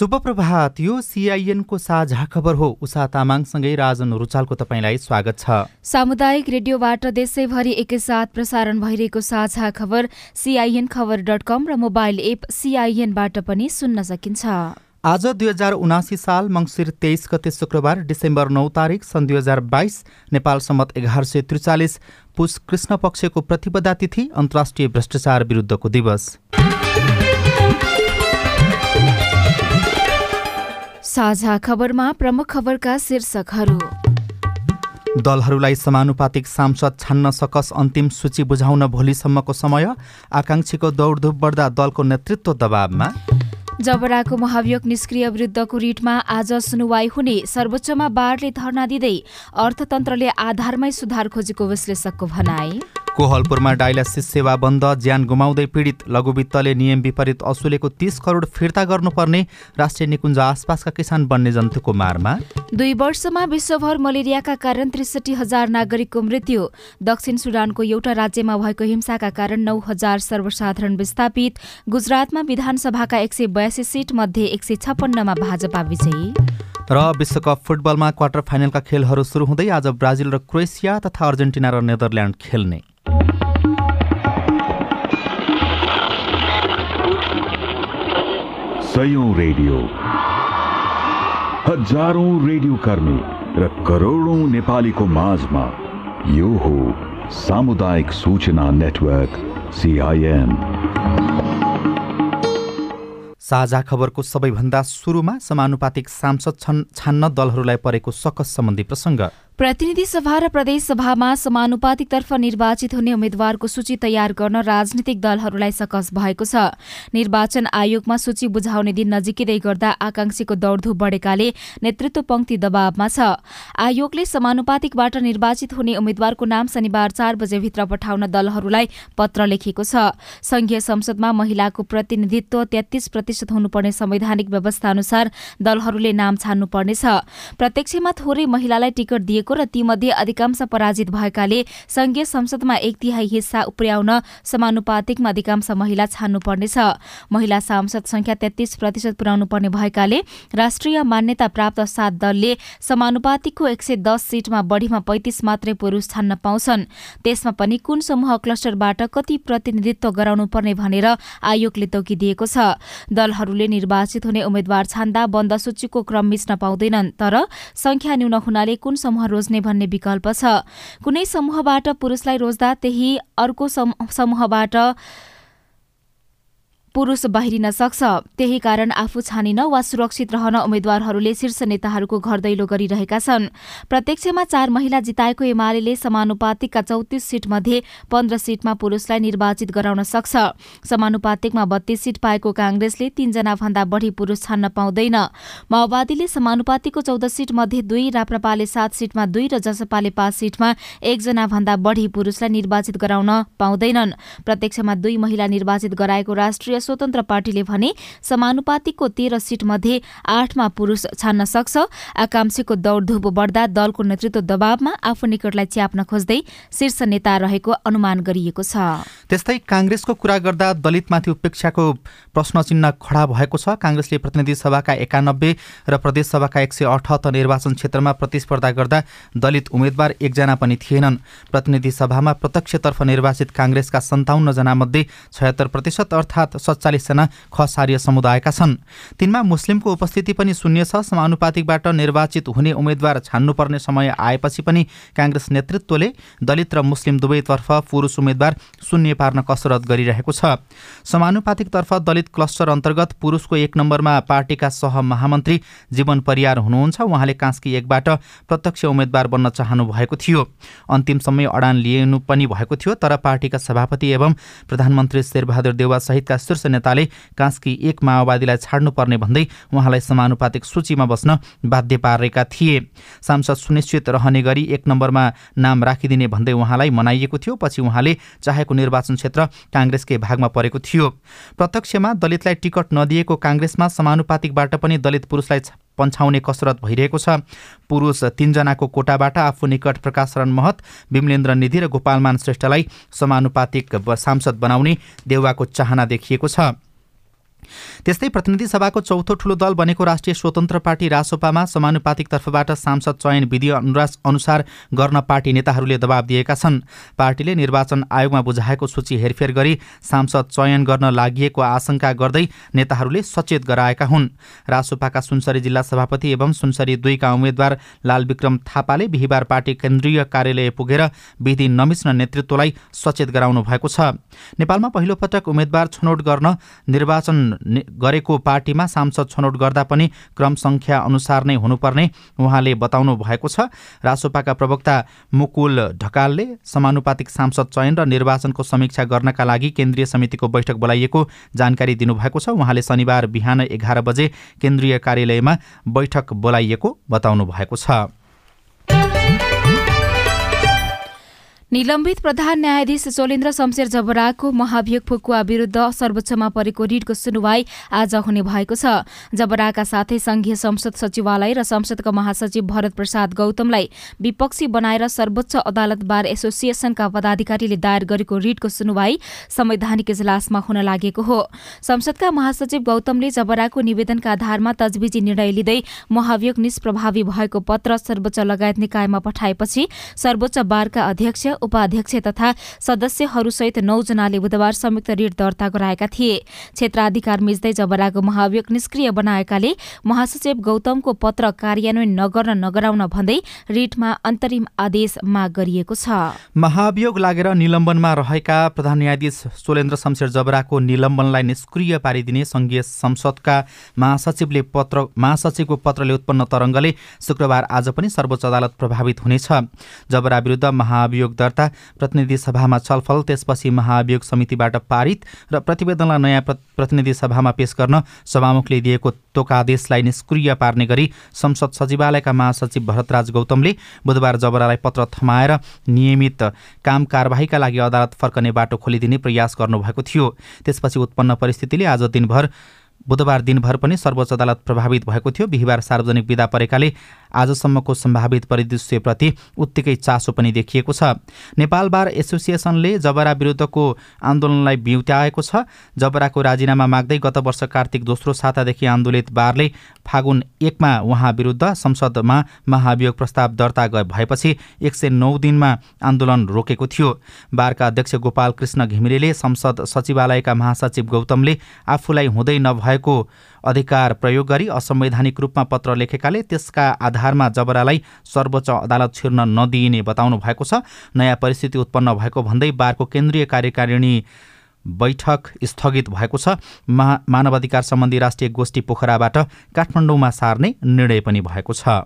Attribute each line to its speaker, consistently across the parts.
Speaker 1: शुभ प्रभात यो सिआइएनको साझा खबर हो। उषा तामाङसँगै राजन रुचालको तपाईँलाई स्वागत छ।
Speaker 2: सामुदायिक रेडियोबाट देशैभरि एकैसाथ प्रसारण भइरहेको साझा खबर सिआइएन खबर डट कम र मोबाइल एप सिआइएनबाट पनि सुन्न सकिन्छ।
Speaker 1: आज दुई हजार उनासी साल मङ्सिर तेइस गते शुक्रबार डिसेम्बर नौ तारिक सन् दुई हजार बाइस नेपाल सम्मत एघार सय त्रिचालिस पुष कृष्ण पक्षको प्रतिपदा तिथि अन्तर्राष्ट्रिय भ्रष्टाचार विरुद्धको दिवस।
Speaker 2: साझा खबरमा प्रमुख खबरका शीर्षकहरू।
Speaker 1: दलहरूलाई समानुपातिक सांसद छान्न सकस अन्तिम सूची बुझाउन भोलिसम्मको समय आकाङ्क्षीको दौडधुप बढ्दा दलको नेतृत्व दबावमा।
Speaker 2: जबराको महाभियोग निष्क्रिय विरुद्धको रिटमा आज सुनुवाई हुने सर्वोच्चमा बारले धरना दिँदै अर्थतन्त्रले आधारमै सुधार खोजेको विश्लेषकको भनाई।
Speaker 1: कोहलपुरमा डायलासिस सेवा बन्द ज्यान गुमाउँदै पीडित लघुवित्तले नियम विपरीत असुलेको तीस करोड फिर्ता गर्नुपर्ने राष्ट्रिय निकुञ्ज आसपासका किसान बन्ने जन्तुको मारमा।
Speaker 2: दुई वर्षमा विश्वभर मलेरियाका कारण त्रिसठी हजार नागरिकको मृत्यु। दक्षिण सुडानको एउटा राज्यमा भएको हिंसाका कारण नौ हजार सर्वसाधारण विस्थापित। गुजरातमा विधानसभाका एक सय बयासी सिट मध्ये एक सय छप्पन्नमा भाजपा विजयी।
Speaker 1: र विश्वकप फुटबलमा क्वार्टर फाइनलका खेलहरू सुरु हुँदै आज ब्राजिल र क्रोएसिया तथा अर्जेन्टिना र नेदरल्यान्ड खेल्ने।
Speaker 3: सयौं रेडियो। हजारौं रेडियो कर्मी र करोडौं नेपालीको माझमा यो हो सामुदायिक सूचना नेटवर्क सिआइएन
Speaker 1: साझा खबरको सबैभन्दा सुरुमा समानुपातिक सांसद छन् छान्न दलहरूलाई परेको सकस सम्बन्धी प्रसङ्ग।
Speaker 2: प्रतिनिधि सभा र प्रदेश सभामा समानुपातिकतर्फ निर्वाचित हुने उम्मेद्वारको सूची तयार गर्न राजनीतिक दलहरूलाई सकस भएको छ। निर्वाचन आयोगमा सूची बुझाउने दिन नजिकै गर्दा आकांक्षीको दौडधुप बढेकाले नेतृत्व पंक्ति दबावमा छ। आयोगले समानुपातिकबाट निर्वाचित हुने उम्मेद्वारको नाम शनिबार चार बजेभित्र पठाउन दलहरूलाई पत्र लेखेको छ। संघीय संसदमा महिलाको प्रतिनिधित्व तेत्तीस प्रतिशत हुनुपर्ने संवैधानिक व्यवस्था अनुसार दलहरूले नाम छान्नुपर्नेछ। प्रत्यक्षमा थोरै महिलालाई टिकट दिएको र तीमध्ये अधिकांश पराजित भएकाले संघीय संसदमा एक तिहाई हिस्सा उप्र्याउन समानुपातिकमा अधिकांश महिला छान्नुपर्नेछ। महिला सांसद संख्या तेत्तीस प्रतिशत पुर्याउनु पर्ने भएकाले राष्ट्रिय मान्यता प्राप्त सात दलले समानुपातिकको एक सय दस सीटमा बढ़ीमा पैंतिस मात्रै पुरूष छान्न पाउँछन्। त्यसमा पनि कुन समूह क्लस्टरबाट कति प्रतिनिधित्व गराउनु पर्ने भनेर आयोगले तोकिदिएको छ। दलहरूले निर्वाचित हुने उम्मेद्वार छान्दा बन्द सूचीको क्रम मिच्न पाउँदैनन् तर संख्या न्यून हुनाले कुन समूह रोज्ने भन्ने विकल्प छ। कुनै समूहबाट पुरूषलाई रोज्दा त्यही अर्को समूहबाट पुरूष बाहिरिन सक्छ। त्यही कारण आफू छानिन वा सुरक्षित रहन उम्मेद्वारहरूले शीर्ष नेताहरूको घर दैलो गरिरहेका छन्। प्रत्यक्षमा चार महिला जिताएको एमाले समानुपातिकका चौतिस सीटमध्ये पन्ध्र सीटमा पुरूषलाई निर्वाचित गराउन सक्छ। समानुपातिकमा बत्तीस सीट पाएको कांग्रेसले तीनजना भन्दा बढ़ी पुरूष छान्न पाउँदैन। माओवादीले समानुपातिकको चौध सीट मध्ये दुई राप्रपाले सात सीटमा दुई र जसपाले पाँच सीटमा एकजना भन्दा बढ़ी पुरूषलाई निर्वाचित गराउन पाउँदैनन्। प्रत्यक्षमा दुई महिला निर्वाचित गराएको राष्ट्रिय स्वतन्त्र पार्टीले भने समानुपातिकको तेह्र सीट मध्ये आठमा पुरूष छान्न सक्छ। आकांक्षीको दौडधुप बढ्दा दलको नेतृत्व दबावमा आफू निकटलाई च्याप्न खोज्दै शीर्ष नेता रहेको अनुमान गरिएको छ।
Speaker 1: त्यस्तै काङ्ग्रेसको कुरा गर्दा दलितमाथि उपेक्षाको प्रश्न चिन्ह खडा भएको छ। काङ्ग्रेसले प्रतिनिधि सभाका एकानब्बे र प्रदेश सभाका एक सय अठहत्तर निर्वाचन क्षेत्रमा प्रतिस्पर्धा गर्दा दलित उम्मेद्वार एकजना पनि थिएनन्। प्रतिनिधि सभामा प्रत्यक्षतर्फ निर्वाचित काङ्ग्रेसका सन्ताउन्न जना मध्ये छयत्तर प्रतिशत अर्थात् सत्तालिसजना खसारीय समुदायका छन्। तिनमा मुस्लिमको उपस्थिति पनि शून्य छ। समानुपातिकबाट निर्वाचित हुने उम्मेद्वार छान्नुपर्ने समय आएपछि पनि काङ्ग्रेस नेतृत्वले दलित र मुस्लिम दुवैतर्फ पुरुष उम्मेद्वार शून्य पार्न कसरत गरिरहेको छ। समानुपातिकतर्फ दलित क्लस्टर अन्तर्गत पुरुषको एक नम्बरमा पार्टीका सह महामन्त्री जीवन परियार हुनुहुन्छ। उहाँले कास्की एकबाट प्रत्यक्ष उम्मेद्वार बन्न चाहनु भएको थियो। अन्तिम समय अडान लिनु पनि भएको थियो तर पार्टीका सभापति एवं प्रधानमन्त्री शेरबहादुर देवा सहितका शीर्ष नेताले कास्की एक माओवादीलाई छाड्नुपर्ने भन्दै उहाँलाई समानुपातिक सूचीमा बस्न बाध्य पारेका थिए। सांसद सुनिश्चित रहने गरी एक नम्बरमा नाम राखिदिने भन्दै उहाँलाई मनाइएको थियो पछि उहाँले चाहेको निर्वाचन क्षेत्र काङ्ग्रेसकै भागमा परेको थियो। प्रत्यक्षमा दलितलाई टिकट नदिएको काङ्ग्रेसमा समानुपातिकबाट पनि दलित पुरुषलाई पन्छाउने कसरत भइरहेको छ। पुरुष तीनजनाको कोटाबाट आफू निकट प्रकाश शरण महत विमलेन्द्र निधि र गोपालमान श्रेष्ठलाई समानुपातिक सांसद बनाउने देउवाको चाहना देखिएको छ। त्यस्तै प्रतिनिधि सभाको चौथो ठूलो दल बनेको राष्ट्रिय स्वतन्त्र पार्टी रासोपामा समानुपातिक तर्फबाट सांसद चयन विधि अनुसार गर्न पार्टी नेताहरूले दबाब दिएका छन्। पार्टीले निर्वाचन आयोगमा बुझाएको सूची हेरफेर गरी सांसद चयन गर्न लागि आशंका गर्दै नेताहरूले सचेत गराएका हुन्। रासोपाका सुनसरी जिल्ला सभापति एवं सुनसरी दुईका उम्मेद्वार लालविक्रम थापाले बिहिबार पार्टी केन्द्रीय कार्यालय पुगेर विधि नमिच्न नेतृत्वलाई सचेत गराउनु भएको छ। नेपालमा पहिलोपटक उम्मेद्वार छनौट गर्न निर्वाचन गरेको पार्टीमा सांसद छनौट गर्दा पनि क्रम सङ्ख्या अनुसार नै हुनुपर्ने उहाँले बताउनु भएको छ। रासोपाका प्रवक्ता मुकुल ढकालले समानुपातिक सांसद चयन र निर्वाचनको समीक्षा गर्नका लागि केन्द्रीय समितिको बैठक बोलाइएको जानकारी दिनुभएको छ। उहाँले शनिबार बिहान एघार बजे केन्द्रीय कार्यालयमा बैठक बोलाइएको बताउनु भएको छ।
Speaker 2: निलम्बित प्रधान न्यायाधीश चोलेन्द्र शमशेर जबराको महाभियोग फुकुवा विरूद्ध सर्वोच्चमा परेको रिटको सुनवाई आज हुने भएको छ। जबराका साथै संघीय संसद सचिवालय र संसदका महासचिव भरत प्रसाद गौतमलाई विपक्षी बनाएर सर्वोच्च अदालत बार एसोसिएसनका पदाधिकारीले दायर गरेको रिटको सुनवाई संवैधानिक इजलासमा हुन लागेको हो। संसदका महासचिव गौतमले जबराको निवेदनका आधारमा तजविजी निर्णय लिँदै महाभियोग निष्प्रभावी भएको पत्र सर्वोच्च लगायत निकायमा पठाएपछि सर्वोच्च बारका अध्यक्ष उपाध्यक्ष तथा सदस्यहरूसहित नौजनाले बुधबार संयुक्त ऋण दर्ता गराएका थिए। क्षेत्राधिकार मिच्दै जबराको महाभियोग निष्क्रिय बनाएकाले महासचिव गौतमको पत्र कार्यान्वयन नगर्न नगराउन भन्दै रिटमा अन्तरिम आदेश माग गरिएको छ।
Speaker 1: महाभियोग लागेर निलम्बनमा रहेका प्रधान न्यायाधीश सोलेन्द्र शमशेर जबराको निलम्बनलाई निष्क्रिय पारिदिने संघीय संसदका महासचिवले पत्र महासचिवको पत्रले उत्पन्न तरङ्गले शुक्रबार आज पनि सर्वोच्च अदालत प्रभावित हुनेछ। जबरा विरुद्ध महाभियोग दर्ता प्रतिनिधि सभामा छलफल त्यसपछि महाभियोग समितिबाट पारित र प्रतिवेदनलाई नयाँ प्रतिनिधि सभामा पेश गर्न सभामुखले दिएको तोकादेशलाई निष्क्रिय पार्ने गरी संसद सचिवालयका महासचिव भरतराज गौतमले बुधबार जबरालाई पत्र थमाएर नियमित काम कारवाहीका लागि अदालत फर्कने बाटो खोलिदिने प्रयास गर्नुभएको थियो। त्यसपछि उत्पन्न परिस्थितिले आज दिनभर बुधबार दिनभर पनि सर्वोच्च अदालत प्रभावित भएको थियो। बिहिबार सार्वजनिक विदा परेकाले आजसम्मको सम्भावित परिदृश्यप्रति उत्तिकै चासो पनि देखिएको छ। नेपाल बार एसोसिएसनले जबरा विरुद्धको आन्दोलनलाई बिउत्याएको छ। जबराको राजीनामा माग्दै गत वर्ष कार्तिक दोस्रो सातादेखि आन्दोलित बारले फागुन एकमा उहाँ विरुद्ध संसदमा महाभियोग प्रस्ताव दर्ता भएपछि एक सय नौ दिनमा आन्दोलन रोकेको थियो। बारका अध्यक्ष गोपाल कृष्ण घिमिरेले संसद सचिवालयका महासचिव गौतमले आफूलाई हुँदै नभएको अधिकार प्रयोग गरी असंवैधानिक रूपमा पत्र लेखेकाले त्यसका आधारमा जबरालाई सर्वोच्च अदालत छिर्न नदिइने बताउनु भएको छ। नयाँ परिस्थिति उत्पन्न भएको भन्दै बारको केन्द्रीय कार्यकारिणी बैठक स्थगित भएको छ। मानवाधिकार सम्बन्धी राष्ट्रिय गोष्ठी पोखराबाट काठमाडौँमा सार्ने निर्णय पनि भएको छ।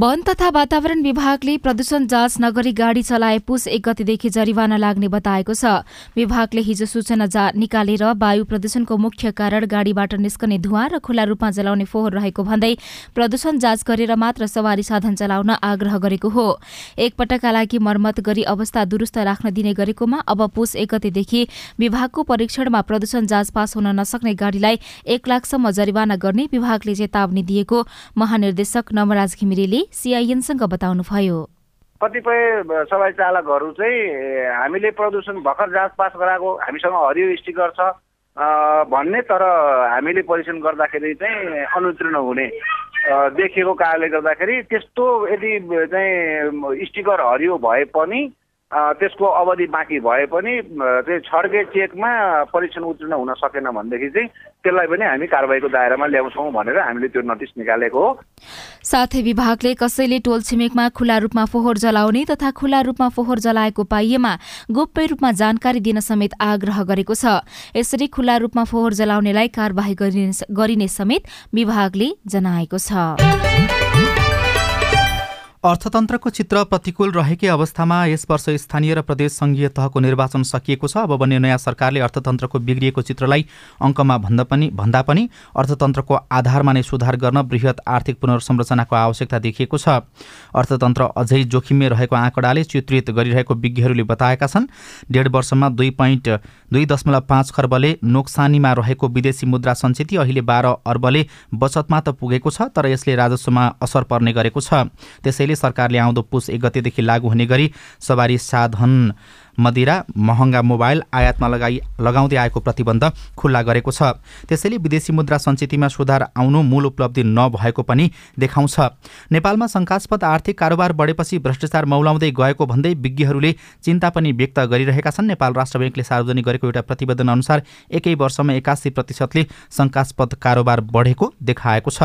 Speaker 2: वन तथा वातावरण विभागले प्रदूषण जाँच नगरी गाडी चलाए पुस एक गतिदेखि जरिवाना लाग्ने बताएको छ। विभागले हिजो सूचना निकालेर वायु प्रदूषणको मुख्य कारण गाडीबाट निस्कने धुवा र खुल्ला रूपमा जलाउने फोहोर रहेको भन्दै प्रदूषण जाँच गरेर मात्र सवारी साधन चलाउन आग्रह गरेको हो। एकपटकका लागि मर्मत गरी अवस्था दुरूस्त राख्न दिने गरेकोमा अब पुस एक गतेदेखि विभागको परीक्षणमा प्रदूषण जाँच पास हुन नसक्ने गाडीलाई एक लाखसम्म जरिवाना गर्ने विभागले चेतावनी दिएको महानिर्देशक नवराज घिमिरेले सिआइएनसँग बताउनुभयो।
Speaker 4: कतिपय सवारी चालकहरू चाहिँ हामीले प्रदूषण भर्खर जाँच पास गराएको हामीसँग हरियो स्टिकर छ भन्ने तर हामीले परीक्षण गर्दाखेरि चाहिँ अनुतीर्ण हुने देखिएको कारणले गर्दाखेरि त्यस्तो यदि चाहिँ स्टिकर हरियो भए पनि त्यसको अवधि बाँकी भए पनि त्यो छड्के चेकमा परीक्षण उत्तीर्ण हुन सकेन भनेदेखि चाहिँ त्यसलाई पनि हामी कारवाहीको दायरामा ल्याउँछौँ भनेर हामीले त्यो नोटिस निकालेको हो।
Speaker 2: साथै विभागले कसैले टोल छिमेकमा खुला रूपमा फोहोर जलाउने तथा खुला रूपमा फोहोर जलाएको पाइएमा गोप्य रूपमा जानकारी दिन समेत आग्रह गरेको छ। यसरी खुला रूपमा फोहोर जलाउनेलाई कार्यवाही गरिने गरिने समेत विभागले जनाएको छ।
Speaker 1: अर्थतन्त्रको चित्र प्रतिकूल रहेकै अवस्थामा यस वर्ष स्थानीय र प्रदेश सङ्घीय तहको निर्वाचन सकिएको छ। अब बन्ने नयाँ सरकारले अर्थतन्त्रको बिग्रिएको चित्रलाई अङ्कमा भन्दा पनि भन्दा पनि अर्थतन्त्रको आधारमा नै सुधार गर्न बृहत आर्थिक पुनर्संरचनाको आवश्यकता देखिएको छ। अर्थतन्त्र अझै जोखिममै रहेको आँकडाले चित्रित गरिरहेको विज्ञहरूले बताएका छन् डेढ वर्षमा दुई पोइन्ट दुई दशमलव पाँच खर्बले नोक्सानीमा रहेको विदेशी मुद्रा सञ्चित अहिले बाह्र अर्बले बचतमा त पुगेको छ तर यसले राजस्वमा असर पर्ने गरेको छ। त्यसैले सरकारले आउँदो पुस एक गतेदेखि लागू हुने गरी सवारी साधन मदिरा महँगा मोबाइल आयातमा लगाई लगाउँदै आएको प्रतिबन्ध खुल्ला गरेको छ। त्यसैले विदेशी मुद्रा सञ्चितमा सुधार आउनु मूल उपलब्धि नभएको पनि देखाउँछ। नेपालमा शङ्कास्पद आर्थिक कारोबार बढेपछि भ्रष्टाचार मौलाउँदै गएको भन्दै विज्ञहरूले चिन्ता पनि व्यक्त गरिरहेका छन्। नेपाल राष्ट्र ब्याङ्कले सार्वजनिक गरेको एउटा प्रतिवेदन अनुसार एकै वर्षमा एकासी प्रतिशतले शङ्कास्पद कारोबार बढेको देखाएको छ।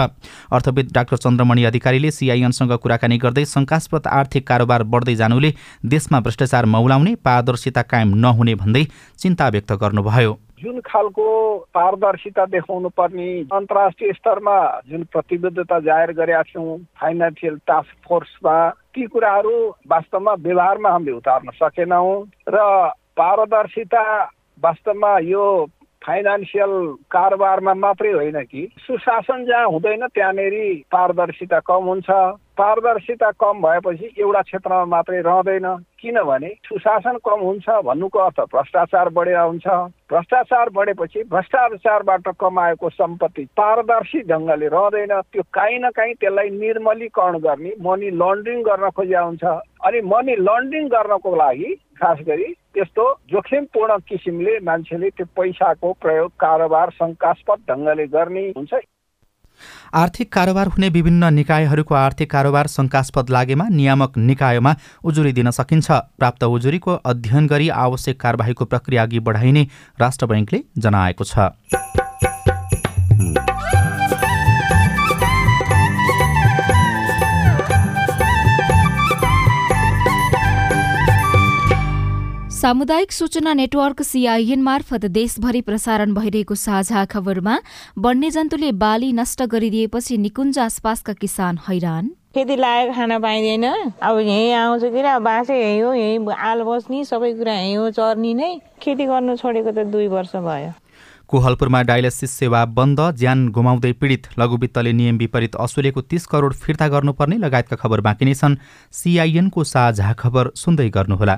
Speaker 1: अर्थविद डाक्टर चन्द्रमणि अधिकारीले सिआइएनसँग कुराकानी गर्दै शङ्कास्पद आर्थिक कारोबार बढ्दै जानुले देशमा भ्रष्टाचार मौलाउने पारदर्शिता कायम नहुने भन्दै चिन्ता व्यक्त गर्नुभयो।
Speaker 5: जुन खालको पारदर्शिता देखाउनु पर्ने अन्तर्राष्ट्रिय स्तरमा जुन प्रतिबद्धता जाहेर गरेका छौँ फाइनेन्सियल टास्क फोर्समा ती कुराहरू वास्तवमा व्यवहारमा हामीले उतार्न सकेनौँ र पारदर्शिता वास्तवमा यो फाइनेन्सियल कारोबारमा मात्रै होइन कि सुशासन जहाँ हुँदैन त्यहाँनेरि पारदर्शिता कम हुन्छ। पारदर्शिता कम भएपछि एउटा क्षेत्रमा मात्रै रहँदैन। किनभने सुशासन कम हुन्छ भन्नुको अर्थ भ्रष्टाचार बढेर हुन्छ। भ्रष्टाचार बढेपछि भ्रष्टाचारबाट कमाएको सम्पत्ति पारदर्शी ढङ्गले रहँदैन। त्यो काहीँ न काहीँ त्यसलाई निर्मलीकरण गर्ने मनी लन्ड्रिङ गर्न खोजिया हुन्छ अनि मनी लन्ड्रिङ गर्नको लागि खास गरी त्यस्तो जोखिमपूर्ण किसिमले मान्छेले त्यो पैसाको प्रयोग कारोबार शङ्कास्पद ढङ्गले गर्ने हुन्छ।
Speaker 1: आर्थिक कारोबार हुने विभिन्न निकायहरूको आर्थिक कारोबार शङ्कास्पद लागेमा नियामक निकायमा उजुरी दिन सकिन्छ। प्राप्त उजुरीको अध्ययन गरी आवश्यक कारबाहीको प्रक्रिया अघि बढाइने राष्ट्र बैङ्कले जनाएको छ।
Speaker 2: सामुदायिक सूचना नेटवर्क सिआइएन मार्फत देशभरि प्रसारण भइरहेको साझा खबरमा वन्यजन्तुले बाली नष्ट गरिदिएपछि निकुञ्ज आसपासका किसान हैरान।
Speaker 6: खेती लागेको खान पाइँदैन। अब यहीँ आउँछु कि अब बाँसै यहीँ हो यहीँ आल बस्ने सबै कुरा यहीँ हो चर्नी नै। खेती गर्नु छोडेको त दुई वर्ष भयो।
Speaker 1: कोहलपुरमा डायलिसिस सेवा बन्द ज्यान गुमाउँदै पीडित लघुवित्तले नियम विपरीत असुलेको तीस करोड फिर्ता गर्नुपर्ने लगायतका खबर बाँकी नै छन्। सिआइएनको साझा खबर सुन्दै गर्नुहोला।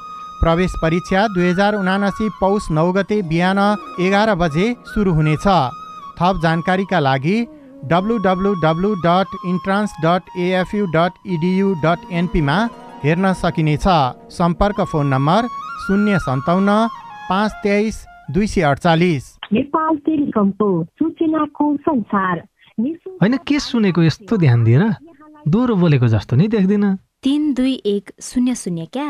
Speaker 7: प्रवेश परीक्षा दुई हजार उनासी पौष नौ गते बिहान एघार बजे सुरु हुनेछ। थप जानकारीका लागि W W W dot entrance dot AFU dot edu dot एनपीमा हेर्न सकिनेछ। सम्पर्क फोन नम्बर शून्य सन्ताउन्न पाँच तेइस दुई सय अडचालिस
Speaker 8: होइन के सुनेको यस्तो ध्यान दिएर दोहोरो बोलेको जस्तो नि देख्दिनँ।
Speaker 2: तिन दुई एक शून्य शून्य क्या?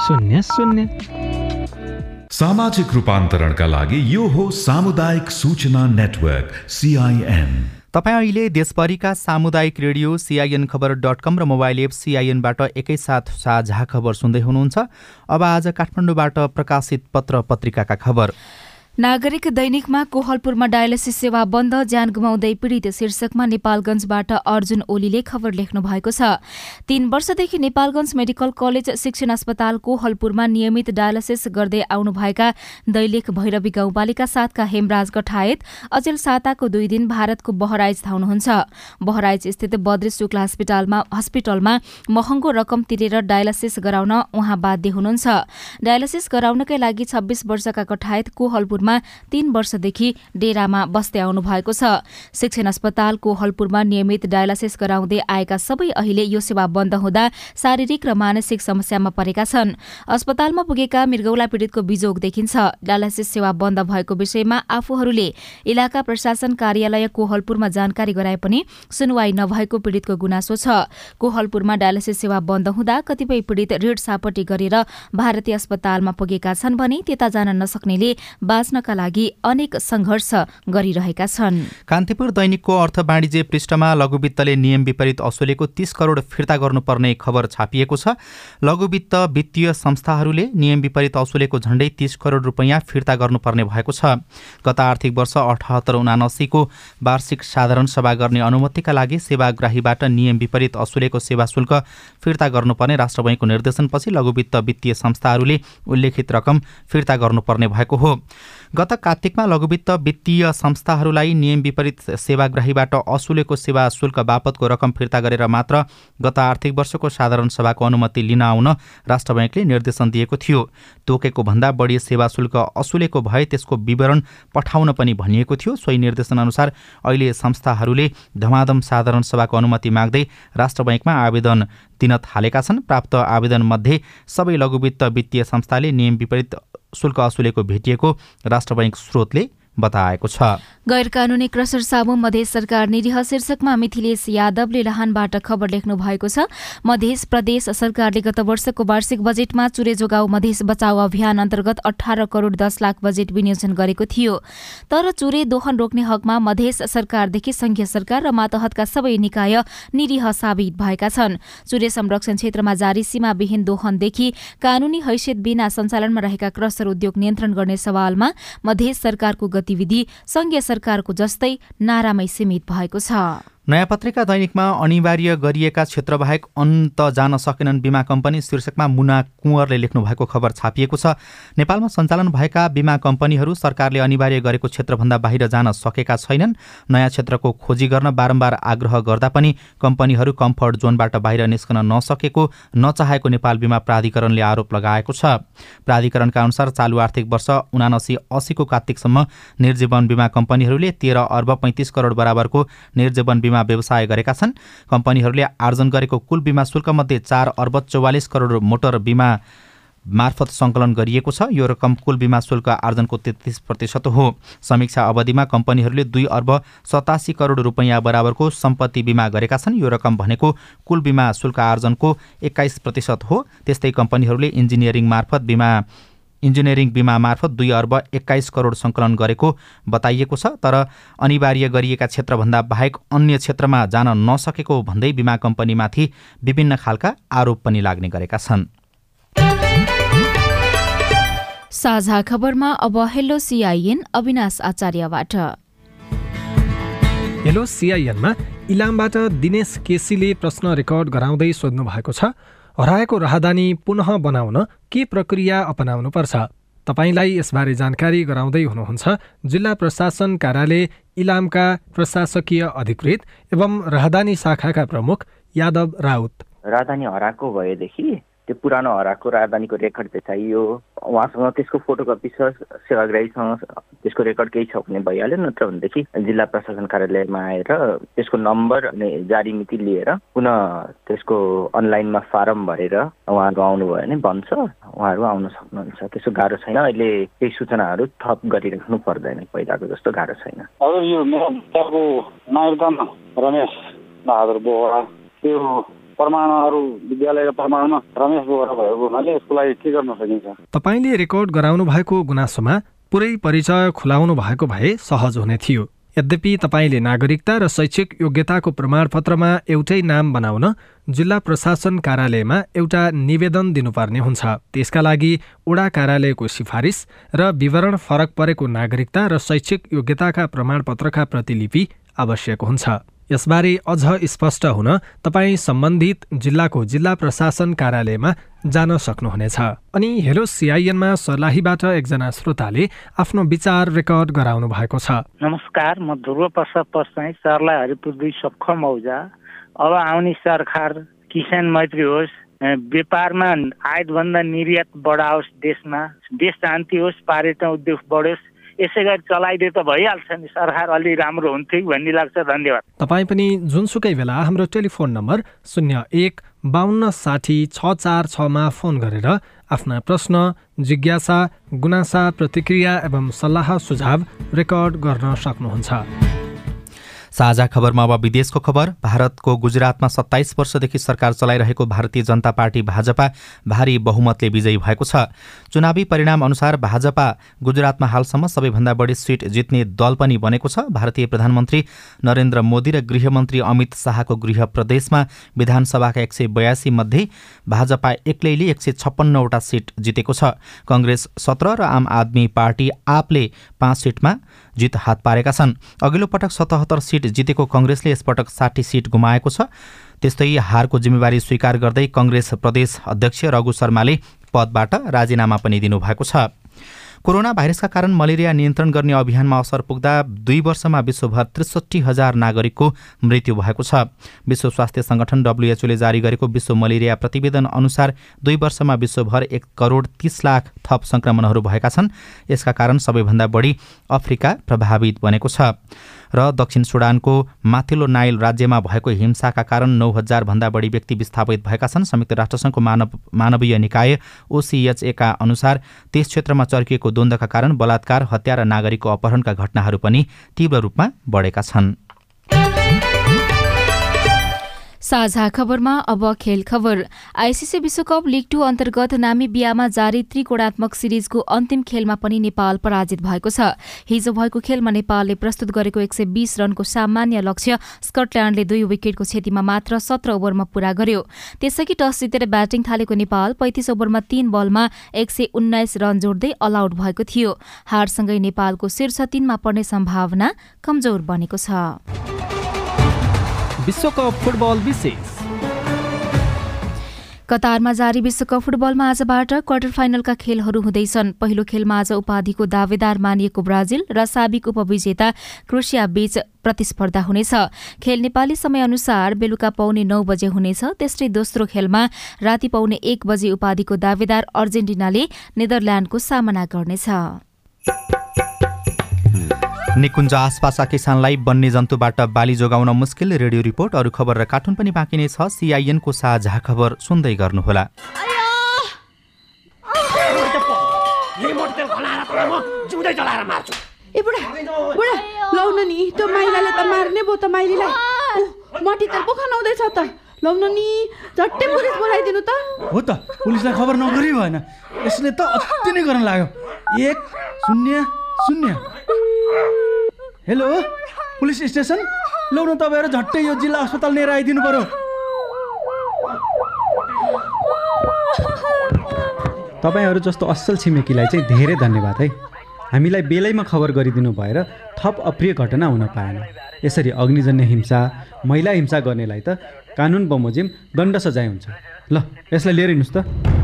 Speaker 8: शून्य शून्य।
Speaker 3: सामाजिक रूपान्तरणका लागि यो हो सामुदायिक सूचना नेटवर्क सिआइएन
Speaker 1: तपाईँ अहिले देशभरिका सामुदायिक radio CIN Khabar dot com र मोबाइल एप सिआइएनबाट एकैसाथ साझा खबर सुन्दै हुनुहुन्छ। अब आज काठमाडौँबाट प्रकाशित पत्र पत्रिकाका खबर।
Speaker 2: नागरिक दैनिकमा कोहलपुरमा डायलिसिस सेवा बन्द ज्यान गुमाउँदै पीड़ित शीर्षकमा नेपालगंजबाट अर्जुन ओलीले खबर लेख्नु भएको छ। तीन वर्षदेखि नेपालगंज मेडिकल कलेज शिक्षण अस्पताल कोहलपुरमा नियमित डायलिसिस गर्दै आउनुभएका दैलेख भैरवी गाउँपालिका सातका हेमराज गठायत अचेल साताको दुई दिन भारतको बहराइज धाउनुहुन्छ। बहराइज स्थित बद्री शुक्ला हस्पिटलमा हस्पिटलमा महँगो रकम तिरेर डायलिसिस गराउन उहाँ बाध्य हुनुहुन्छ। डायलिसिस गराउनकै लागि छब्बीस वर्षका कठायत कोहलपुरमा तीन वर्षदेखि डेरामा बस्दै आउनु भएको छ। शिक्षण अस्पतालको हलपुरमा नियमित डायलासिस गराउँदै आएका सबै अहिले यो सेवा बन्द हुँदा शारीरिक र मानसिक समस्यामा परेका छन्। अस्पतालमा पुगेका मृगौला पीड़ितको बिजोग देखिन्छ। डायलासिस सेवा बन्द भएको विषयमा आफूहरूले इलाका प्रशासन कार्यालय कोहलपुरमा जानकारी गराए पनि सुनवाई नभएको पीड़ितको गुनासो छ। कोहलपुरमा डायलासिस सेवा बन्द हुँदा कतिपय पीड़ित ऋण सापटी गरेर भारतीय अस्पतालमा पुगेका छन् भने त्यता जान नसक्नेले बाँच्नका लागि अनेक संघर्ष गरिरहेका छन्।
Speaker 1: कान्तिपुर दैनिकको अर्थ वाणिज्य पृष्ठमा लघुवित्तले नियम विपरीत असुलेको तीस करोड फिर्ता गर्नुपर्ने खबर छापिएको छ। लघुवित्त वित्तीय संस्थाहरूले नियम विपरीत असुलेको झण्डै तीस करोड रुपियाँ फिर्ता गर्नुपर्ने भएको छ। गत आर्थिक वर्ष अठहत्तर उनासीको वार्षिक साधारण सभा गर्ने अनुमतिका लागि सेवाग्राहीबाट नियम विपरीत असुलेको सेवा शुल्क फिर्ता गर्नुपर्ने राष्ट्र बैङ्कको निर्देशनपछि लघुवित्त वित्तीय संस्थाहरूले उल्लेखित रकम फिर्ता गर्नुपर्ने भएको हो। गत कार्तिकमा लघुवित्त वित्तीय संस्थाहरूलाई नियम विपरीत सेवाग्राहीबाट असुलेको सेवा शुल्क बापतको रकम फिर्ता गरेर मात्र गत आर्थिक वर्षको साधारण सभाको अनुमति लिन आउन राष्ट्र ब्याङ्कले निर्देशन दिएको थियो। तोकेको भन्दा बढी सेवा शुल्क असुलेको भए त्यसको विवरण पठाउन पनि भनिएको थियो। सोही निर्देशनअनुसार अहिले संस्थाहरूले धमाधम साधारण सभाको अनुमति माग्दै राष्ट्र ब्याङ्कमा आवेदन दिन थालेका छन्। प्राप्त आवेदनमध्ये सबै लघुवित्त वित्तीय संस्थाले नियम विपरीत शुल्क असुलेको भेटिएको राष्ट्र बैङ्क स्रोतले बताएको छ।
Speaker 2: गैर कानूनी क्रसर साबु मधेस सरकार निरीह शीर्षकमा मिथिलेश यादवले लाहानबाट खबर लेख्नु भएको छ। मध्य प्रदेश सरकारले गत वर्षको वार्षिक बजेटमा चुरे जोगाउ मधेस बचाउ अभियान अन्तर्गत अठार करोड़ दस लाख बजेट विनियोजन गरेको थियो। तर चुरे दोहन रोक्ने हकमा मधेस सरकारदेखि संघीय सरकार र मातहतका सबै निकाय निरीह साबित भएका छन्। चुरे संरक्षण क्षेत्रमा जारी सीमाविहीन दोहनदेखि कानूनी हैसियत बिना सञ्चालनमा रहेका क्रसर उद्योग नियन्त्रण गर्ने सवालमा मधेस सरकारको गतिविधि संघीय सरकारको जस्तै नारामै सीमित भएको छ।
Speaker 1: नयाँ पत्रिका दैनिकमा अनिवार्य गरिएका क्षेत्रबाहेक अन्त जान सकेनन् बिमा कम्पनी शीर्षकमा मुना कुँवरले लेख्नु भएको खबर छापिएको छ। नेपालमा सञ्चालन भएका बिमा कम्पनीहरू सरकारले अनिवार्य गरेको क्षेत्रभन्दा बाहिर जान सकेका छैनन्। नयाँ क्षेत्रको खोजी गर्न बारम्बार आग्रह गर्दा पनि कम्पनीहरू कम्फर्ट जोनबाट बाहिर निस्कन नसकेको नचाहेको नेपाल बिमा प्राधिकरणले आरोप लगाएको छ। प्राधिकरणका अनुसार चालु आर्थिक वर्ष उनासी अस्सीको कार्तिकसम्म निर्जीवन बिमा कम्पनीहरूले तेह्र अर्ब पैँतिस करोड बराबरको निर्जीवन बिमा व्यवसाय गरेका छन्। कम्पनीहरूले आर्जन गरेको कुल बिमा शुल्कमध्ये चार अर्ब चौवालिस करोड मोटर बिमा मार्फत सङ्कलन गरिएको छ। यो रकम कुल बिमा शुल्क आर्जनको तेत्तिस प्रतिशत हो। समीक्षा अवधिमा कम्पनीहरूले दुई अर्ब सतासी करोड रुपियाँ बराबरको सम्पत्ति बिमा गरेका छन्। यो रकम भनेको कुल बिमा शुल्क आर्जनको एक्काइस प्रतिशत हो। त्यस्तै कम्पनीहरूले इन्जिनियरिङ मार्फत बिमा इन्जिनियरिङ बिमा मार्फत दुई अर्ब एक्काइस करोड सङ्कलन गरेको बताइएको छ तर अनिवार्य गरिएका क्षेत्रभन्दा बाहेक अन्य क्षेत्रमा जान नसकेको भन्दै बिमा कम्पनीमाथि विभिन्न खालका आरोप पनि लाग्ने गरेका छन्।
Speaker 2: साझा खबरमा अब हेलो सिआइएन अविनाश आचार्यबाट।
Speaker 8: हेलो सिआइएनमा इलामबाट दिनेश केसीले प्रश्न रेकर्ड गराउँदै सोध्नु भएको छ हराएको राहदानी पुनः बनाउन के प्रक्रिया अपनाउनुपर्छ? तपाईँलाई यसबारे जानकारी गराउँदै हुनुहुन्छ जिल्ला प्रशासन कार्यालय इलामका प्रशासकीय अधिकृत एवं राहदानी शाखाका प्रमुख यादव राउत।
Speaker 9: राजधानी हराएको भएदेखि त्यो पुरानो हराएको राजधानीको रेकर्ड चाहिँ चाहियो। उहाँसँग त्यसको फोटोकपी छ सेवाग्राहीसँग त्यसको रेकर्ड केही छ भने भइहाल्यो नत्र भनेदेखि जिल्ला प्रशासन कार्यालयमा आएर त्यसको नम्बर अनि जारी मिति लिएर पुनः त्यसको अनलाइनमा फारम भरेर उहाँहरू आउनुभयो भने भन्छ। उहाँहरू आउन सक्नुहुन्छ। त्यसो गाह्रो छैन। अहिले केही सूचनाहरू थप गरिराख्नु पर्दैन। पहिलाको जस्तो गाह्रो छैन।
Speaker 10: हजुर यो मेरो रमेश बहादुर त्यो प्रमाणहरू विद्यालयको प्रमाणमा रमेश बोहरा भएको हुनाले यसको लागि के गर्न सकिन्छ?
Speaker 8: तपाईँले रेकर्ड गराउनु भएको गुनासोमा पुरै परिचय खुलाउनु भएको भए सहज हुने थियो। यद्यपि तपाईँले नागरिकता र शैक्षिक योग्यताको प्रमाणपत्रमा एउटै नाम बनाउन जिल्ला प्रशासन कार्यालयमा एउटा निवेदन दिनुपर्ने हुन्छ। त्यसका लागि ओडा कार्यालयको सिफारिस र विवरण फरक परेको नागरिकता र शैक्षिक योग्यताका प्रमाणपत्रका प्रतिलिपि आवश्यक हुन्छ। यसबारे अझ स्पष्ट हुन तपाईँ सम्बन्धित जिल्लाको जिल्ला प्रशासन कार्यालयमा जान सक्नुहुनेछ। अनि हेलो सिआइएनमा सर्लाहीबाट एकजना श्रोताले आफ्नो विचार रेकर्ड गराउनु भएको छ।
Speaker 11: नमस्कार म ध्रुव प्रसाद पस्ताई सर्ला हरिपुर दुई सख मौजा अब आउने सरकार किसान मैत्री होस् व्यापारमा आयातभन्दा निर्यात बढाओस् देशमा। देश शान्ति होस् पर्यटन उद्योग बढोस्। यसै गरी चलाइदिए त भइहाल्छ नि सरकार अलि राम्रो हुन्थ्यो भन्ने लाग्छ धन्यवाद।
Speaker 8: तपाईँ पनि जुनसुकै बेला हाम्रो टेलिफोन नम्बर शून्य एक बाहन्न साठी छ चार छमा फोन गरेर आफ्ना प्रश्न जिज्ञासा गुनासा प्रतिक्रिया एवं सल्लाह सुझाव रेकर्ड गर्न सक्नुहुन्छ।
Speaker 1: साझा खबरमा अब विदेशको खबर। भारतको गुजरातमा सत्ताइस वर्षदेखि सरकार चलाइरहेको भारतीय जनता पार्टी भाजपा भारी बहुमतले विजयी भएको छ। चुनावी परिणाम अनुसार भाजपा गुजरातमा हालसम्म सबैभन्दा बढी सिट जित्ने दल पनि बनेको छ। भारतीय प्रधानमन्त्री नरेन्द्र मोदी र गृहमन्त्री अमित शाहको गृह प्रदेशमा विधानसभाका एक सय बयासी मध्ये भाजपा एक्लैले एक सय छप्पन्नवटा सिट जितेको छ। कङ्ग्रेस सत्र र आम आदमी पार्टी आपले पाँच सिटमा जित हात पारेका छन्। अघिल्लो पटक सतहत्तर सिट जितेको कङ्ग्रेसले यसपटक साठी सिट गुमाएको छ। त्यस्तै हारको जिम्मेवारी स्वीकार गर्दै कङ्ग्रेस प्रदेश अध्यक्ष रघु शर्माले पदबाट राजीनामा पनि दिनुभएको छ। कोरोना भाइरसका कारण मलेरिया नियन्त्रण गर्ने अभियानमा असर पुग्दा दुई वर्षमा विश्वभर त्रिसठी हजार नागरिकको मृत्यु भएको छ। विश्व स्वास्थ्य संगठन डब्लुएचओले जारी गरेको विश्व मलेरिया प्रतिवेदन अनुसार दुई वर्षमा विश्वभर एक करोड तीस लाख थप संक्रमणहरू भएका छन्। यसका कारण सबैभन्दा बढी अफ्रिका प्रभावित बनेको छ। र दक्षिण सुडानको माथिल्लो नाइल राज्यमा भएको हिंसाका कारण नौ हजारभन्दा बढी व्यक्ति विस्थापित भएका छन्। संयुक्त राष्ट्रसङ्घको मानव मानवीय निकाय ओसिएचएका अनुसार त्यस क्षेत्रमा चर्किएको द्वन्द्वका कारण बलात्कार हत्या र नागरिकको अपहरणका घटनाहरू पनि तीव्र रूपमा बढेका छन्।
Speaker 2: साझा खबरमा अब खेल खबर। आइसिसी विश्वकप लिग टू अन्तर्गत नामिबियामा जारी त्रिकोणात्मक सिरिजको अन्तिम खेलमा पनि नेपाल पराजित भएको छ। हिजो भएको खेलमा नेपालले प्रस्तुत गरेको एक सय बीस रनको सामान्य लक्ष्य स्कटल्याण्डले दुई विकेटको क्षतिमा मात्र सत्र ओभरमा पूरा गर्यो। त्यसअघि टस जितेर ब्याटिङ थालेको नेपाल पैंतिस ओभरमा तीन बलमा एक सय उन्नाइस रन जोड्दै अलआउट भएको थियो। हारसँगै नेपालको शीर्ष तीनमा पर्ने सम्भावना कमजोर बनेको छ।
Speaker 12: विश्वकप फुटबल विशेष।
Speaker 2: कतारमा जारी विश्वकप फुटबलमा आजबाट क्वार्टर फाइनलका खेलहरू हुँदैछन्। पहिलो खेलमा आज उपाधिको दावेदार मानिएको ब्राजिल र साबिक उपविजेता क्रोसिया बीच प्रतिस्पर्धा हुनेछ। खेल नेपाली समयअनुसार बेलुका पाउने नौ बजे हुनेछ। त्यस्तै दोस्रो खेलमा राति पाउने एक बजे उपाधिको दावेदार अर्जेन्टिनाले नेदरल्याण्डको सामना गर्नेछ।
Speaker 1: निकुञ्ज आसपासका किसानलाई वन्यजन्तुबाट बाली जोगाउन मुस्किल। रेडियो रिपोर्ट अरू खबर र कार्टुन पनि बाँकी नै छ। सिआइएनको साझा खबर सुन्दै गर्नुहोला।
Speaker 13: ए बुढा बुढा लाउन नि त्यो माइलाले त मार्ने भयो त माइलीलाई। मटी तेल पो खनाउँदैछ त। लाउन नि झट्टै पुलिस बोलाइदिनु त।
Speaker 14: हो त पुलिसलाई खबर नगरी भएन। यसले त अति नै गर्न लाग्यो। एक शून्य शून्य। हेलो? Police station? लौ न तपाईँहरू झट्टै यो जिल्ला अस्पताल लिएर आइदिनु पर्यो।
Speaker 15: तपाईँहरू जस्तो असल छिमेकीलाई चाहिँ धेरै धन्यवाद है। हामीलाई बेलैमा खबर गरिदिनु भएर थप अप्रिय घटना हुन पाएन। यसरी अग्निजन्य हिंसा महिला हिंसा गर्नेलाई त कानुन बमोजिम दण्ड सजाय हुन्छ। ल यसलाई लिएर हिँड्नुहोस् त।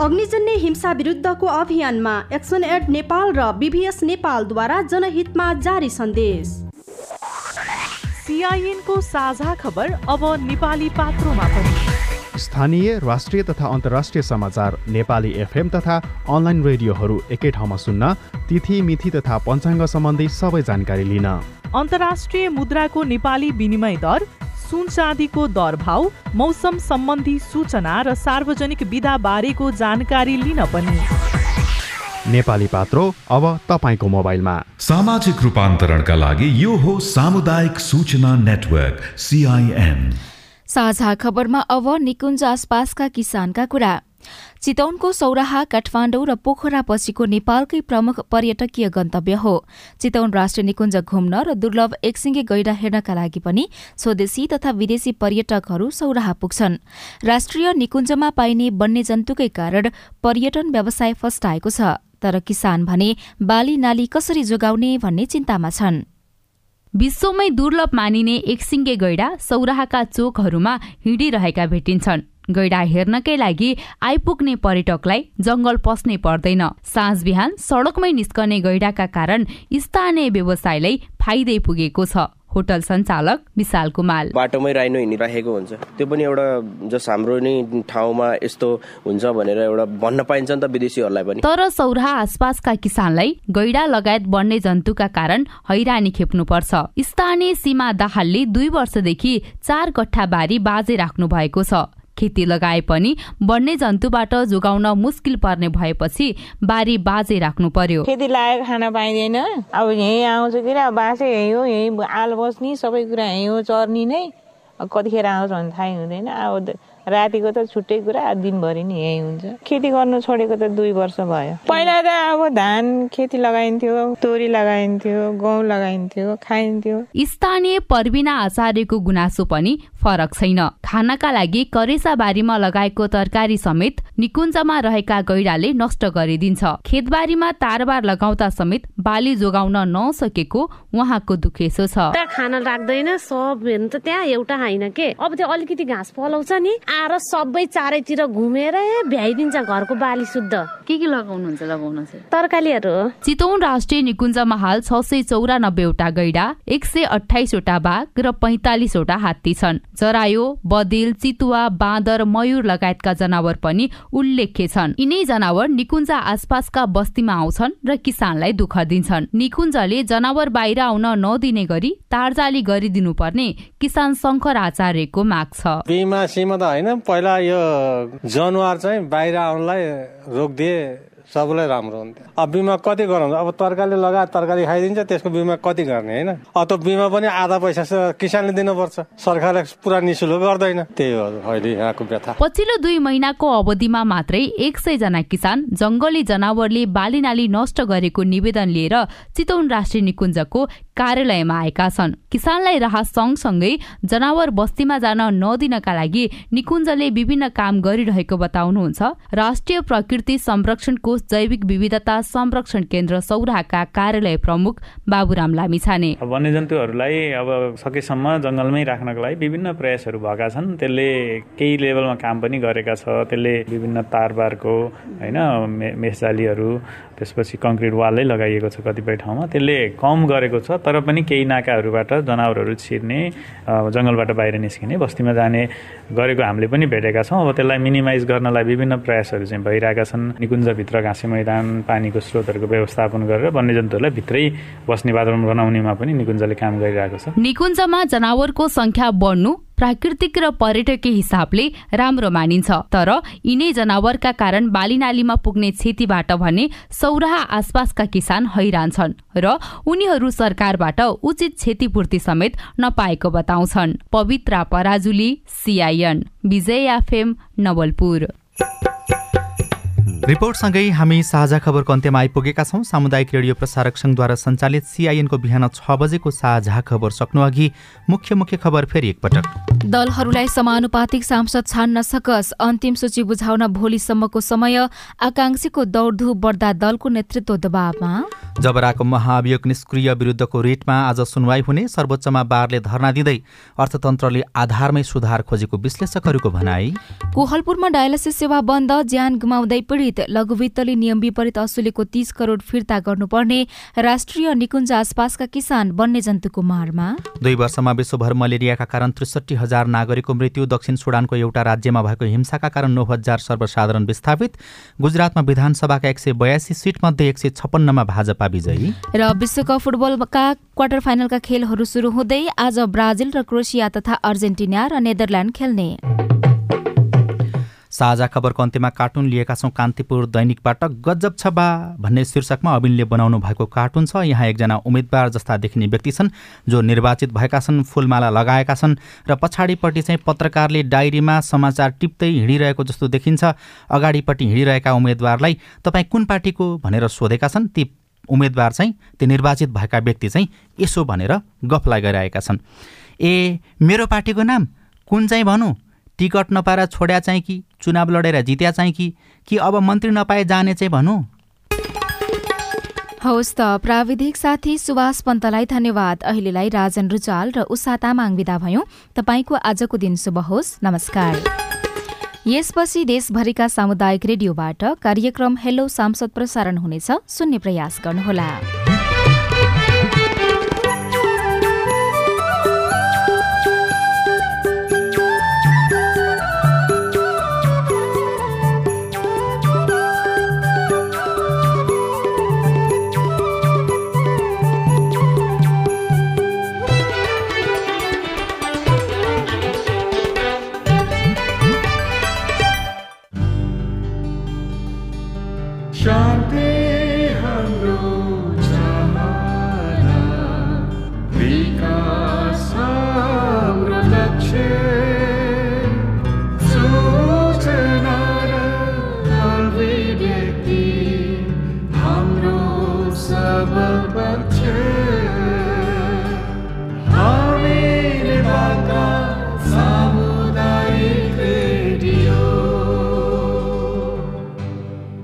Speaker 13: अग्निजन्य हिंसा विरुद्धको अभियानमा एक्सन एड नेपाल र बिभिएस नेपालद्वारा जनहितमा जारी सन्देश।
Speaker 16: सिआइएनको साझा खबर अब नेपाली पात्रोमा पनि।
Speaker 7: स्थानीय राष्ट्रिय तथा अन्तर्राष्ट्रिय समाचार नेपाली एफएम तथा अनलाइन रेडियोहरू एकै ठाउँमा सुन्न तिथि मिथि तथा पञ्चाङ्ग सम्बन्धी सबै जानकारी लिन।
Speaker 16: अन्तर्राष्ट्रिय मुद्राको नेपाली विनिमय दर सुन चाँदीको दर भाउ मौसम सम्बन्धी सूचना र सार्वजनिक विधा बारेको जानकारी लिन पनि।
Speaker 7: नेपाली पात्रो अब तपाईँको मोबाइलमा।
Speaker 3: सामाजिक रूपान्तरणका लागि यो हो सामुदायिक सूचना नेटवर्क सिआइएन
Speaker 2: साझा खबरमा अब निकुञ्ज आसपासका किसानका कुरा। चितौनको सौराहा काठमाडौँ र पोखरा पछिको नेपालकै प्रमुख पर्यटकीय गन्तव्य हो। चितौन राष्ट्रिय निकुञ्ज घुम्न र दुर्लभ एकसिङ्गे गैडा हेर्नका लागि पनि स्वदेशी तथा विदेशी पर्यटकहरू सौराहा पुग्छन्। राष्ट्रिय निकुञ्जमा पाइने वन्यजन्तुकै कारण पर्यटन व्यवसाय फस्टाएको छ तर किसान भने बाली नाली कसरी जोगाउने भन्ने चिन्तामा छन्।
Speaker 17: विश्वमै दुर्लभ मानिने एकसिङ्गे गैडा सौराहाका चोकहरूमा हिँडिरहेका भेटिन्छन्। गैडा हेर्नकै लागि आइपुग्ने पर्यटकलाई जंगल पस्नै पर्दैन। साँझ बिहान सड़कमै निस्कने गैडाका कारण स्थानीय व्यवसायलाई फाइदै पुगेको छ। होटल सञ्चालक विशाल कुमाल।
Speaker 18: बाटोमै राइनो हिँडिराखेको हुन्छ। त्यो पनि एउटा जस हाम्रो नै ठाउँमा यस्तो हुन्छ भनेर एउटा भन्न पाइन्छ नि त विदेशीहरूलाई पनि।
Speaker 17: तर सौराहा आसपासका किसानलाई गैडा लगायत वन्य जन्तुका कारण हैरानी खेप्नुपर्छ। स्थानीय सीमा दाहालले दुई वर्षदेखि चार कट्ठा बारी बाजे राख्नु भएको छ। खेती लगाए पनि वन्य जन्तुबाट जोगाउन मुस्किल पर्ने भएपछि बारी बाजे राख्नु पर्यो।
Speaker 6: खेती लागेको खान पाइँदैन। अब यहीँ आउँछ कि बाँसै यहीँ हो यहीँ आल बस्ने सबै कुरा यहीँ हो चर्नी नै। कतिखेर आउँछ भने थाहै हुँदैन। अब रातिको त छुट्टै कुरा दिनभरि नै यही हुन्छ। खेती गर्नु छोडेको त दुई वर्ष भयो। पहिला त अब धान खेती लगाइन्थ्यो तोरी लगाइन्थ्यो गहुँ लगाइन्थ्यो खाइन्थ्यो।
Speaker 17: स्थानीय पर्विना आचार्यको गुनासो पनि फरक छैन। खानाका लागि करेसा बारीमा लगाएको तरकारी समेत निकुञ्जमा रहेका गैडाले नष्ट गरिदिन्छ। खेतबारीमा तारबार लगाउँदा समेत बाली जोगाउन नसकेको उहाँको दुखेसो छ।
Speaker 19: खाना राख्दैन सब हेर्नु त त्यहाँ एउटा होइन के? अब त्यो अलिकति घाँस पलाउँछ नि। आएर सबै चारैतिर घुमेर भ्याइदिन्छ घरको बाली शुद्ध।
Speaker 17: के के लगाउनुहुन्छ लगाउन
Speaker 19: तरकारीहरू
Speaker 17: चितौन राष्ट्रिय निकुञ्जमा हाल छ सय चौरानब्बेवटा गैडा एक सय अठाइसवटा बाघ र पैंतालिसवटा हात्ती छन्। जरायो बदिल चितुवा बाँदर मयूर लगायतका जनावर पनि उल्लेख्य छन्। यिनै जनावर निकुञ्ज आसपासका बस्तीमा आउँछन् र किसानलाई दुःख दिन्छन्। निकुञ्जले जनावर बाहिर आउन नदिने गरी तारजाली गरिदिनु पर्ने किसान शङ्कर आचार्यको माग छ।
Speaker 20: बिमा सीमा त होइन पहिला यो जनावर चाहिँ बाहिर आउनलाई रोकिदिए सबैलाई राम्रो हुन्थ्यो। अब बिमा कति गराउँछ? अब तरकारी लगाएर तरकारी खाइदिन्छ त्यसको बिमा कति गर्ने होइन? अब त बिमा पनि आधा पैसा किसानले दिनुपर्छ। सरकारले पुरा निशुल्क गर्दैन। त्यही हो अहिले यहाँको व्यथा।
Speaker 17: पछिल्लो दुई महिनाको अवधिमा मात्रै एक सय जना किसान जंगली जनावरले बाली नाली नष्ट गरेको निवेदन लिएर चितौन राष्ट्रिय निकुञ्जको कार्यालयमा आएका छन्। किसानलाई राहत सँगसँगै जनावर बस्तीमा जान नदिनका लागि निकुञ्जले विभिन्न काम गरिरहेको बताउनुहुन्छ। राष्ट्रिय प्रकृति संरक्षण कोष जैविक विविधता संरक्षण केन्द्र सौराहाका कार्यालय प्रमुख बाबुराम लामिछाने।
Speaker 21: वन्यजन्तुहरूलाई अब सकेसम्म जङ्गलमै राख्नको लागि विभिन्न प्रयासहरू भएका छन्। त्यसले केही लेभलमा काम पनि गरेका छ। त्यसले विभिन्न तारबारको होइन मेसजालीहरू त्यसपछि कङ्क्रिट वालै लगाइएको छ कतिपय ठाउँमा। त्यसले कम गरेको छ। तर पनि केही नाकाहरूबाट जनावरहरू छिर्ने जङ्गलबाट बाहिर निस्किने बस्तीमा जाने गरेको हामीले पनि भेटेका छौँ। अब त्यसलाई मिनिमाइज गर्नलाई विभिन्न प्रयासहरू चाहिँ भइरहेका छन्। निकुञ्जभित्र घाँसे मैदान पानीको स्रोतहरूको व्यवस्थापन गरेर वन्यजन्तुहरूलाई भित्रै बस्ने वातावरण बनाउनेमा पनि निकुञ्जले काम गरिरहेको छ।
Speaker 17: निकुञ्जमा जनावरको संख्या बढ्नु प्राकृतिक र पर्यटकीय हिसाबले राम्रो मानिन्छ। तर यिनै जनावरका कारण बालीनालीमा पुग्ने क्षतिबाट भने सौराहा आसपासका किसान हैरान छन् र उनीहरू सरकारबाट उचित क्षतिपूर्ति समेत नपाएको बताउँछन्। Pavitra Parajuli CIN Vijay FM Nawalpur.
Speaker 1: रिपोर्टसँगै हामी साझा खबरको अन्त्यमा आइपुगेका छौँ। सामुदायिक रेडियो प्रसारक सङ्घद्वारा सञ्चालित सिआइएनको बिहान छ बजेको साझा खबर सक्नु अघि मुख्य मुख्य खबर फेरि एकपटक।
Speaker 2: दलहरूलाई समानुपातिक सांसद छान्न सकस अन्तिम सूची बुझाउन भोलिसम्मको समय आकांक्षीको दौडधुप बढ्दा दलको नेतृत्व दबावमा।
Speaker 1: जबराको महाभियोग निष्क्रिय विरुद्धको रिटमा आज सुनवाई हुने सर्वोच्चमा बारले धरना दिँदै अर्थतन्त्रले आधारमै सुधार खोजेको विश्लेषकहरूको भनाई।
Speaker 2: कोहलपुरमा डायलिसिस सेवा बन्द ज्यान गुमाउँदै पीडित। सम्बन्धित लघुवित्तले नियम विपरीत असुलेको तीस करोड फिर्ता गर्नुपर्ने राष्ट्रिय निकुञ्ज आसपासका किसान वन्यजन्तुको मारमा?
Speaker 1: दुई वर्षमा विश्वभर मलेरियाका कारण त्रिसठी हजार नागरिकको मृत्यु दक्षिण सुडानको एउटा राज्यमा भएको हिंसाका कारण नौ हजार सर्वसाधारण विस्थापित। गुजरातमा विधानसभाका एक सय बयासी सिटमध्ये एक सय छप्पन्नमा भाजपा विजयी।
Speaker 2: र विश्वकप फुटबलका क्वार्टर फाइनलका खेलहरू सुरु हुँदै आज ब्राजिल र क्रोसिया तथा अर्जेन्टिना र नेदरल्यान्ड खेल्ने।
Speaker 1: साझा खबरको अन्त्यमा कार्टुन लिएका छौँ कान्तिपुर दैनिकबाट गजब छ बा भन्ने शीर्षकमा अविनले बनाउनु भएको कार्टुन छ। यहाँ एकजना उम्मेद्वार जस्ता देखिने व्यक्ति छन् जो निर्वाचित भएका छन् फुलमाला लगाएका छन् र पछाडिपट्टि चाहिँ पत्रकारले डायरीमा समाचार टिप्दै हिँडिरहेको जस्तो देखिन्छ। अगाडिपट्टि हिँडिरहेका उम्मेद्वारलाई तपाईँ कुन पार्टीको भनेर सोधेका छन् ती उम्मेद्वार चाहिँ ती निर्वाचित भएका व्यक्ति चाहिँ यसो भनेर गफ लगाइरहेका छन्। ए मेरो पार्टीको नाम कुन चाहिँ भनौँ? टिकट नपाएर छोड्या चाहिँ कि चुनाव लडेर जित्या चाहिँ कि कि अब मन्त्री नपाए जाने चाहिँ भनौँ?
Speaker 2: हवस् त प्राविधिक साथी सुभाष पन्तलाई धन्यवाद। अहिलेलाई राजन रुचाल र उषा तामाङ विदा भयौँ। तपाईँको आजको दिन शुभ होस्। नमस्कार। यसपछि देशभरिका सामुदायिक रेडियोबाट कार्यक्रम हेलो सांसद प्रसारण हुनेछ। सुन्ने प्रयास गर्नुहोला।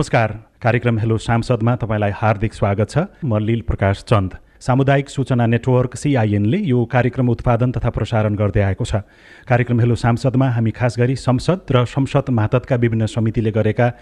Speaker 22: नमस्कार कार्यक्रम हेलो सांसदमा तपाईँलाई हार्दिक स्वागत छ। म लील प्रकाश चन्द। सामुदायिक सूचना नेटवर्क सिआइएनले यो कार्यक्रम उत्पादन तथा प्रसारण गर्दै आएको छ। कार्यक्रम हेलो सांसदमा हामी खास गरी संसद र संसद मातहतका विभिन्न समितिले गरेका